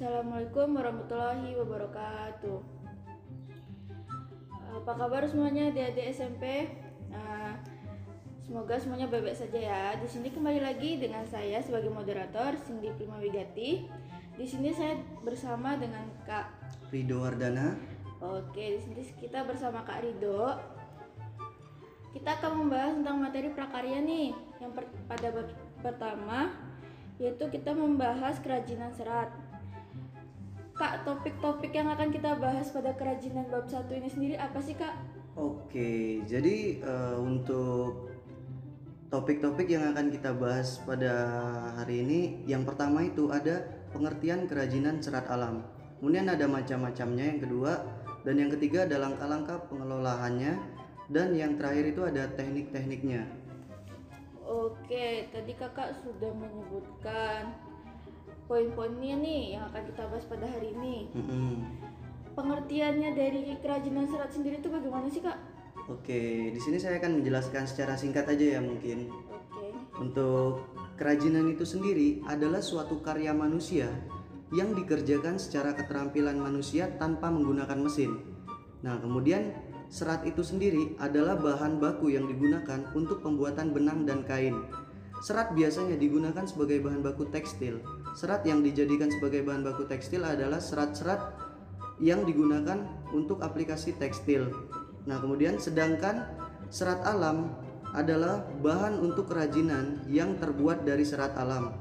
Assalamualaikum warahmatullahi wabarakatuh. Apa kabar semuanya adik-adik SMP? Nah, semoga semuanya baik-baik saja ya. Di sini kembali lagi dengan saya sebagai moderator Cindy Prima Wigati. Di sini saya bersama dengan Kak. Rido Wardana. Oke, di sini kita bersama Kak Rido. Kita akan membahas tentang materi prakarya nih. Yang per- pada bab pertama yaitu kita membahas kerajinan serat. Kak, topik-topik yang akan kita bahas pada kerajinan bab satu ini sendiri apa sih kak? Oke, jadi eh, untuk topik-topik yang akan kita bahas pada hari ini, yang pertama itu ada pengertian kerajinan serat alam. Kemudian ada macam-macamnya yang kedua, dan yang ketiga ada langkah-langkah pengelolaannya, dan yang terakhir itu ada teknik-tekniknya. Oke, tadi kakak sudah menyebutkan poin-poinnya nih yang akan kita bahas pada hari ini. Mm-mm. Pengertiannya dari kerajinan serat sendiri itu bagaimana sih kak? Oke, di sini saya akan menjelaskan secara singkat aja ya mungkin. Oke. Untuk kerajinan itu sendiri adalah suatu karya manusia yang dikerjakan secara keterampilan manusia tanpa menggunakan mesin. Nah, kemudian serat itu sendiri adalah bahan baku yang digunakan untuk pembuatan benang dan kain. Serat biasanya digunakan sebagai bahan baku tekstil. Serat yang dijadikan sebagai bahan baku tekstil adalah serat-serat yang digunakan untuk aplikasi tekstil. Nah, kemudian sedangkan serat alam adalah bahan untuk kerajinan yang terbuat dari serat alam.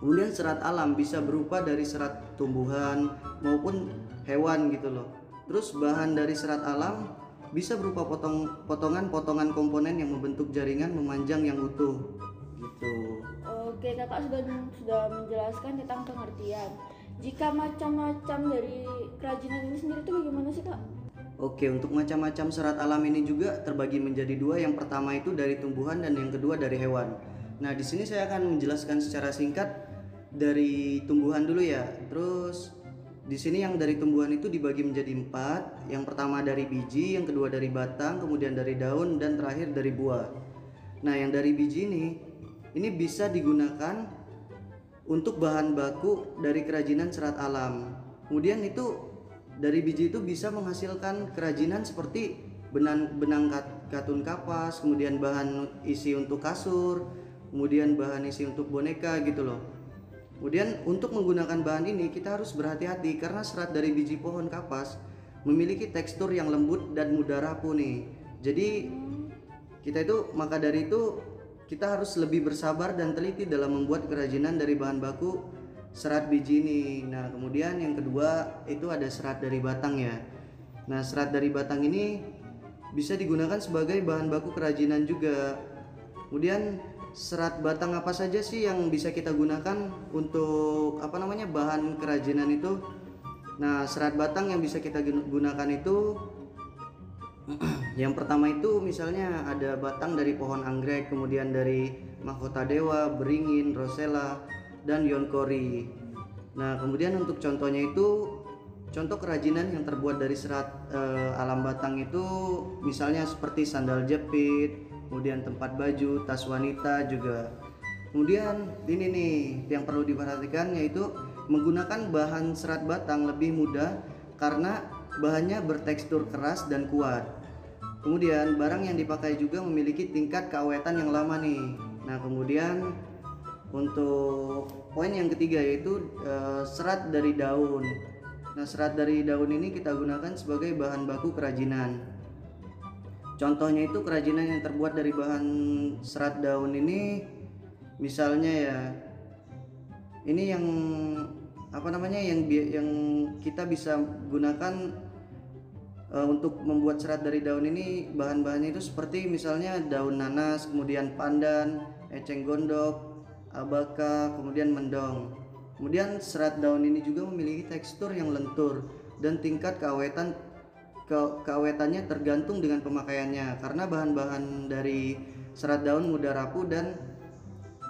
Kemudian serat alam bisa berupa dari serat tumbuhan maupun hewan gitu loh. Terus bahan dari serat alam bisa berupa potong potongan-potongan komponen yang membentuk jaringan memanjang yang utuh. Kakak sudah sudah menjelaskan tentang pengertian. Jika macam-macam dari kerajinan ini sendiri itu bagaimana sih kak? Oke, untuk macam-macam serat alam ini juga terbagi menjadi dua. Yang pertama itu dari tumbuhan dan yang kedua dari hewan. Nah, di sini saya akan menjelaskan secara singkat dari tumbuhan dulu ya. Terus di sini yang dari tumbuhan itu dibagi menjadi empat. Yang pertama dari biji, yang kedua dari batang, kemudian dari daun, dan terakhir dari buah. Nah, yang dari biji ini, ini bisa digunakan untuk bahan baku dari kerajinan serat alam. Kemudian itu dari biji itu bisa menghasilkan kerajinan seperti benang benang kat- katun kapas, kemudian bahan isi untuk kasur, kemudian bahan isi untuk boneka gitu loh. Kemudian untuk menggunakan bahan ini kita harus berhati-hati karena serat dari biji pohon kapas memiliki tekstur yang lembut dan mudah rapuh nih. Jadi kita itu maka dari itu kita harus lebih bersabar dan teliti dalam membuat kerajinan dari bahan baku serat biji ini. Nah, kemudian yang kedua itu ada serat dari batang ya. Nah, serat dari batang ini bisa digunakan sebagai bahan baku kerajinan juga. Kemudian serat batang apa saja sih yang bisa kita gunakan untuk apa namanya bahan kerajinan itu? Nah, serat batang yang bisa kita gun- gunakan itu yang pertama itu misalnya ada batang dari pohon anggrek, kemudian dari mahkota dewa, beringin, rosella, dan yonkori. Nah, kemudian untuk contohnya itu contoh kerajinan yang terbuat dari serat eh, alam batang itu misalnya seperti sandal jepit, kemudian tempat baju, tas wanita juga. Kemudian ini nih yang perlu diperhatikan yaitu menggunakan bahan serat batang lebih mudah karena bahannya bertekstur keras dan kuat. Kemudian barang yang dipakai juga memiliki tingkat keawetan yang lama nih. Nah, kemudian untuk poin yang ketiga yaitu eh, serat dari daun. Nah, serat dari daun ini kita gunakan sebagai bahan baku kerajinan. Contohnya itu kerajinan yang terbuat dari bahan serat daun ini misalnya ya ini yang apa namanya yang yang kita bisa gunakan Eh, untuk membuat serat dari daun ini bahan-bahannya itu seperti misalnya daun nanas, kemudian pandan, eceng gondok, abaka, kemudian mendong. Kemudian serat daun ini juga memiliki tekstur yang lentur dan tingkat keawetan ke keawetannya tergantung dengan pemakaiannya karena bahan-bahan dari serat daun mudah rapuh dan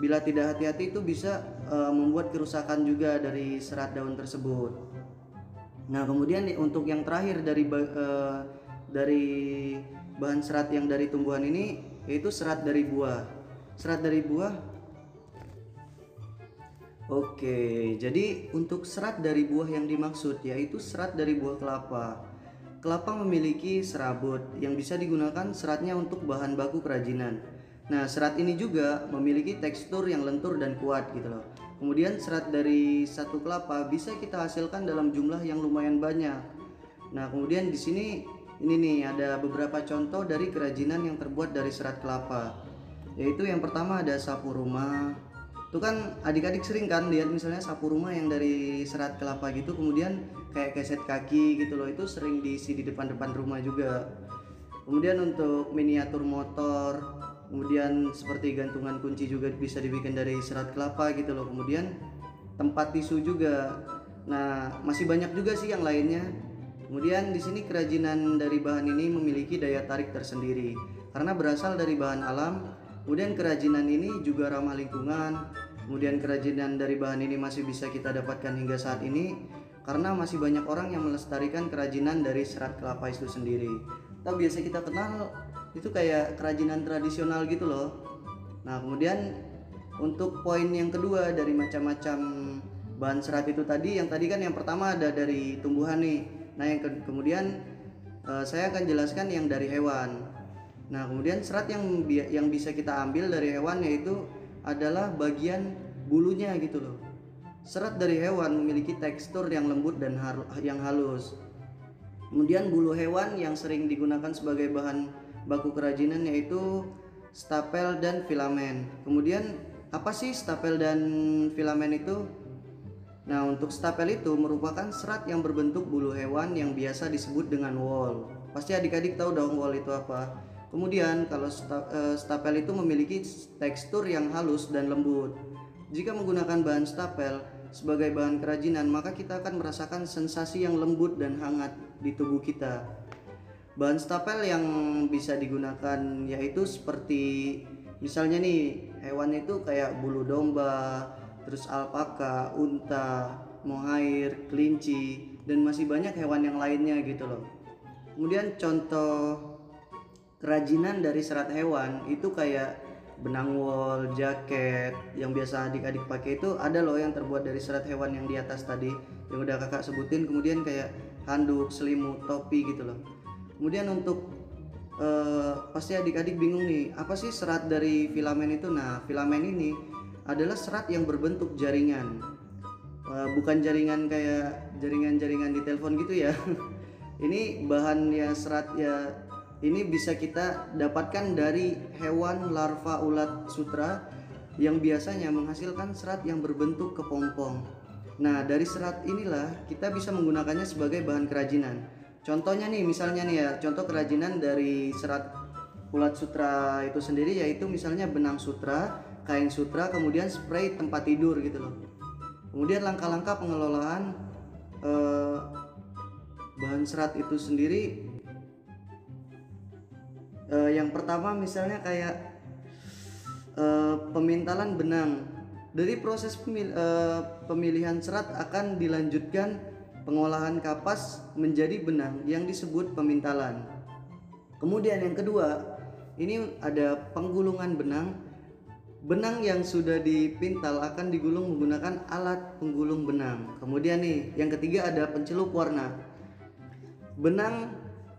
bila tidak hati-hati itu bisa eh, membuat kerusakan juga dari serat daun tersebut. Nah, kemudian untuk yang terakhir dari eh, dari bahan serat yang dari tumbuhan ini yaitu serat dari buah. Serat dari buah Oke, jadi untuk serat dari buah yang dimaksud yaitu serat dari buah kelapa. Kelapa memiliki serabut yang bisa digunakan seratnya untuk bahan baku kerajinan. Nah, serat ini juga memiliki tekstur yang lentur dan kuat gitu loh. Kemudian serat dari satu kelapa bisa kita hasilkan dalam jumlah yang lumayan banyak. Nah, kemudian di sini ini nih ada beberapa contoh dari kerajinan yang terbuat dari serat kelapa. Yaitu yang pertama ada sapu rumah, itu kan adik-adik sering kan lihat misalnya sapu rumah yang dari serat kelapa gitu kemudian kayak keset kaki gitu loh itu sering diisi di depan-depan rumah juga kemudian untuk miniatur motor kemudian seperti gantungan kunci juga bisa dibikin dari serat kelapa gitu loh kemudian tempat tisu juga nah masih banyak juga sih yang lainnya kemudian di sini kerajinan dari bahan ini memiliki daya tarik tersendiri karena berasal dari bahan alam Kemudian kerajinan ini juga ramah lingkungan. Kemudian kerajinan dari bahan ini masih bisa kita dapatkan hingga saat ini karena masih banyak orang yang melestarikan kerajinan dari serat kelapa itu sendiri. Atau biasa kita kenal itu kayak kerajinan tradisional gitu loh. Nah, kemudian untuk poin yang kedua dari macam-macam bahan serat itu tadi, yang tadi kan yang pertama ada dari tumbuhan nih. Nah, yang ke kemudian eh, saya akan jelaskan yang dari hewan. Nah, kemudian serat yang bi- yang bisa kita ambil dari hewan yaitu adalah bagian bulunya gitu loh. Serat dari hewan memiliki tekstur yang lembut dan yang halus. Kemudian bulu hewan yang sering digunakan sebagai bahan baku kerajinan yaitu stapel dan filamen. Kemudian apa sih stapel dan filamen itu? Nah, untuk stapel itu merupakan serat yang berbentuk bulu hewan yang biasa disebut dengan wol. Pasti adik-adik tahu dong wol itu apa. Kemudian kalau eh, stapel itu memiliki tekstur yang halus dan lembut. Jika menggunakan bahan stapel sebagai bahan kerajinan, maka kita akan merasakan sensasi yang lembut dan hangat di tubuh kita. Bahan stapel yang bisa digunakan yaitu seperti misalnya nih hewan itu kayak bulu domba, terus alpaka, unta, mohair, kelinci, dan masih banyak hewan yang lainnya gitu loh. Kemudian contoh kerajinan dari serat hewan itu kayak benang wol, jaket yang biasa adik-adik pakai itu ada loh yang terbuat dari serat hewan yang di atas tadi yang udah kakak sebutin kemudian kayak handuk, selimut, topi gitu loh. Kemudian untuk eh, pasti adik-adik bingung nih apa sih serat dari filamen itu? Nah filamen ini adalah serat yang berbentuk jaringan Eh, bukan jaringan kayak jaringan-jaringan di telepon gitu ya. ini bahannya serat ya ini bisa kita dapatkan dari hewan larva ulat sutra yang biasanya menghasilkan serat yang berbentuk kepompong. Nah, dari serat inilah kita bisa menggunakannya sebagai bahan kerajinan. Contohnya nih, misalnya nih ya, contoh kerajinan dari serat ulat sutra itu sendiri yaitu misalnya benang sutra, kain sutra, kemudian spray tempat tidur gitu loh. Kemudian langkah-langkah pengelolaan eh, bahan serat itu sendiri Eh, yang pertama misalnya kayak eh, pemintalan benang. Dari proses eh, pemilihan serat akan dilanjutkan pengolahan kapas menjadi benang yang disebut pemintalan. Kemudian yang kedua, ini ada penggulungan benang. Benang yang sudah dipintal akan digulung menggunakan alat penggulung benang. Kemudian nih, yang ketiga ada pencelup warna. Benang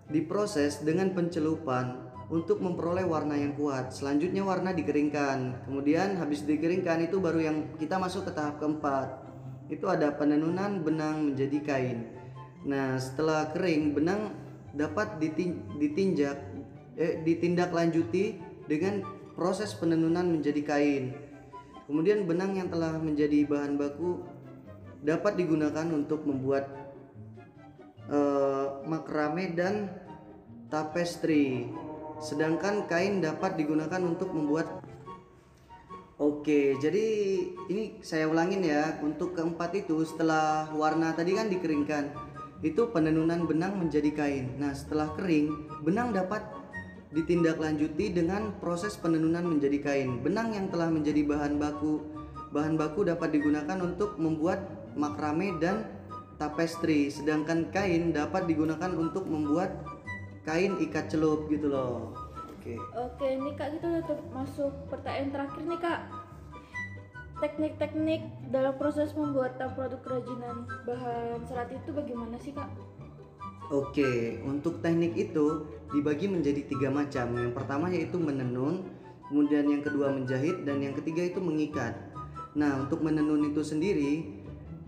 diproses dengan pencelupan untuk memperoleh warna yang kuat. Selanjutnya warna dikeringkan. Kemudian habis dikeringkan itu baru yang kita masuk ke tahap keempat. Itu ada penenunan benang menjadi kain. Nah, setelah kering benang dapat ditin- ditinjak eh, ditindaklanjuti dengan proses penenunan menjadi kain. Kemudian benang yang telah menjadi bahan baku dapat digunakan untuk membuat eh, makrame dan tapestry. Sedangkan kain dapat digunakan untuk membuat Oke, jadi ini saya ulangin ya. Untuk keempat itu setelah warna tadi kan dikeringkan, itu penenunan benang menjadi kain. Nah, setelah kering, benang dapat ditindaklanjuti dengan proses penenunan menjadi kain. Benang yang telah menjadi bahan baku bahan baku dapat digunakan untuk membuat makrame dan tapestry, sedangkan kain dapat digunakan untuk membuat kain ikat celup gitu loh. Oke. Oke, ini Kak kita udah masuk pertanyaan terakhir nih Kak. teknik-teknik dalam proses pembuatan produk kerajinan bahan serat itu bagaimana sih kak? Oke, untuk teknik itu dibagi menjadi tiga macam. Yang pertama yaitu menenun, kemudian yang kedua menjahit, dan yang ketiga itu mengikat. Nah, untuk menenun itu sendiri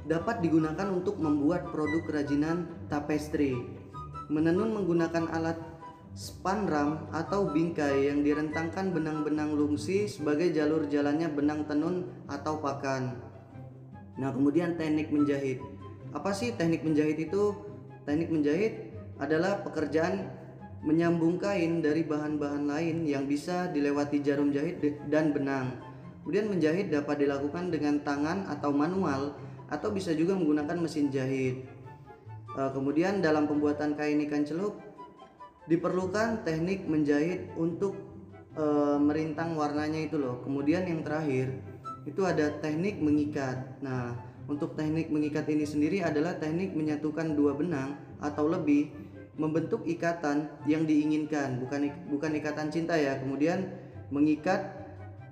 dapat digunakan untuk membuat produk kerajinan tapestry. Menenun menggunakan alat spanram atau bingkai yang direntangkan benang-benang lungsi sebagai jalur jalannya benang tenun atau pakan. Nah, kemudian teknik menjahit. Apa sih teknik menjahit itu? Teknik menjahit adalah pekerjaan menyambung kain dari bahan-bahan lain yang bisa dilewati jarum jahit dan benang. Kemudian menjahit dapat dilakukan dengan tangan atau manual atau bisa juga menggunakan mesin jahit. Eh, kemudian dalam pembuatan kain ikan celup diperlukan teknik menjahit untuk eh, merintang warnanya itu loh. Kemudian yang terakhir itu ada teknik mengikat. Nah, untuk teknik mengikat ini sendiri adalah teknik menyatukan dua benang atau lebih membentuk ikatan yang diinginkan, bukan bukan ikatan cinta ya. Kemudian mengikat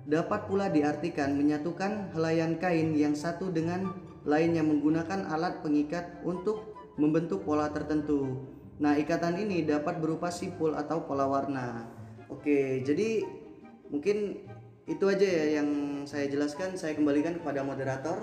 dapat pula diartikan menyatukan helaian kain yang satu dengan lainnya menggunakan alat pengikat untuk membentuk pola tertentu. Nah, ikatan ini dapat berupa simpul atau pola warna. Oke, jadi mungkin itu aja ya yang saya jelaskan. Saya kembalikan kepada moderator.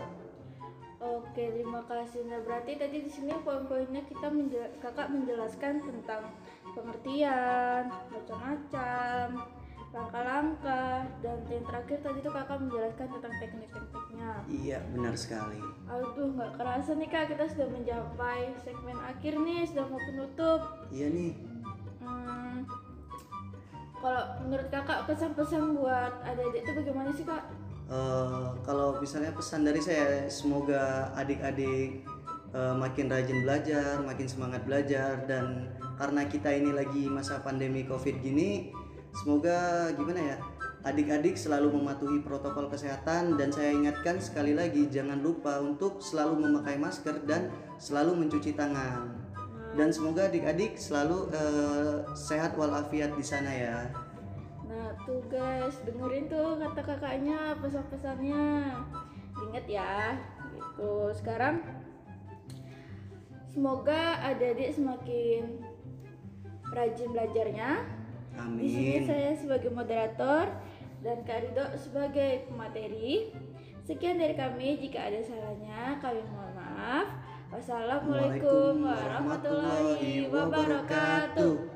Oke, terima kasih. Nah, berarti tadi di sini poin-poinnya kita menjel- kakak menjelaskan tentang pengertian, macam-macam, langkah-langkah, dan yang terakhir tadi tuh kakak menjelaskan tentang teknik-tekniknya. Iya, benar sekali. Aduh, nggak kerasa nih kak, kita sudah mencapai segmen akhir nih, sudah mau penutup. Iya nih. Hmm, kalau menurut kakak pesan-pesan buat adik-adik itu bagaimana sih kak? Eh, kalau misalnya pesan dari saya, semoga adik-adik eh, makin rajin belajar, makin semangat belajar, dan karena kita ini lagi masa pandemi COVID gini, semoga gimana ya, adik-adik selalu mematuhi protokol kesehatan dan saya ingatkan sekali lagi jangan lupa untuk selalu memakai masker dan selalu mencuci tangan. Dan semoga adik-adik selalu eh, sehat walafiat di sana ya. Nah tuh guys, dengerin tuh kata kakaknya pesan-pesannya. Ingat ya, gitu. Sekarang semoga adik-adik semakin rajin belajarnya. Di sini Amin. saya sebagai moderator dan Kak Rido sebagai pemateri. Sekian dari kami. Jika ada salahnya, kami mohon maaf. Wassalamualaikum warahmatullahi wabarakatuh.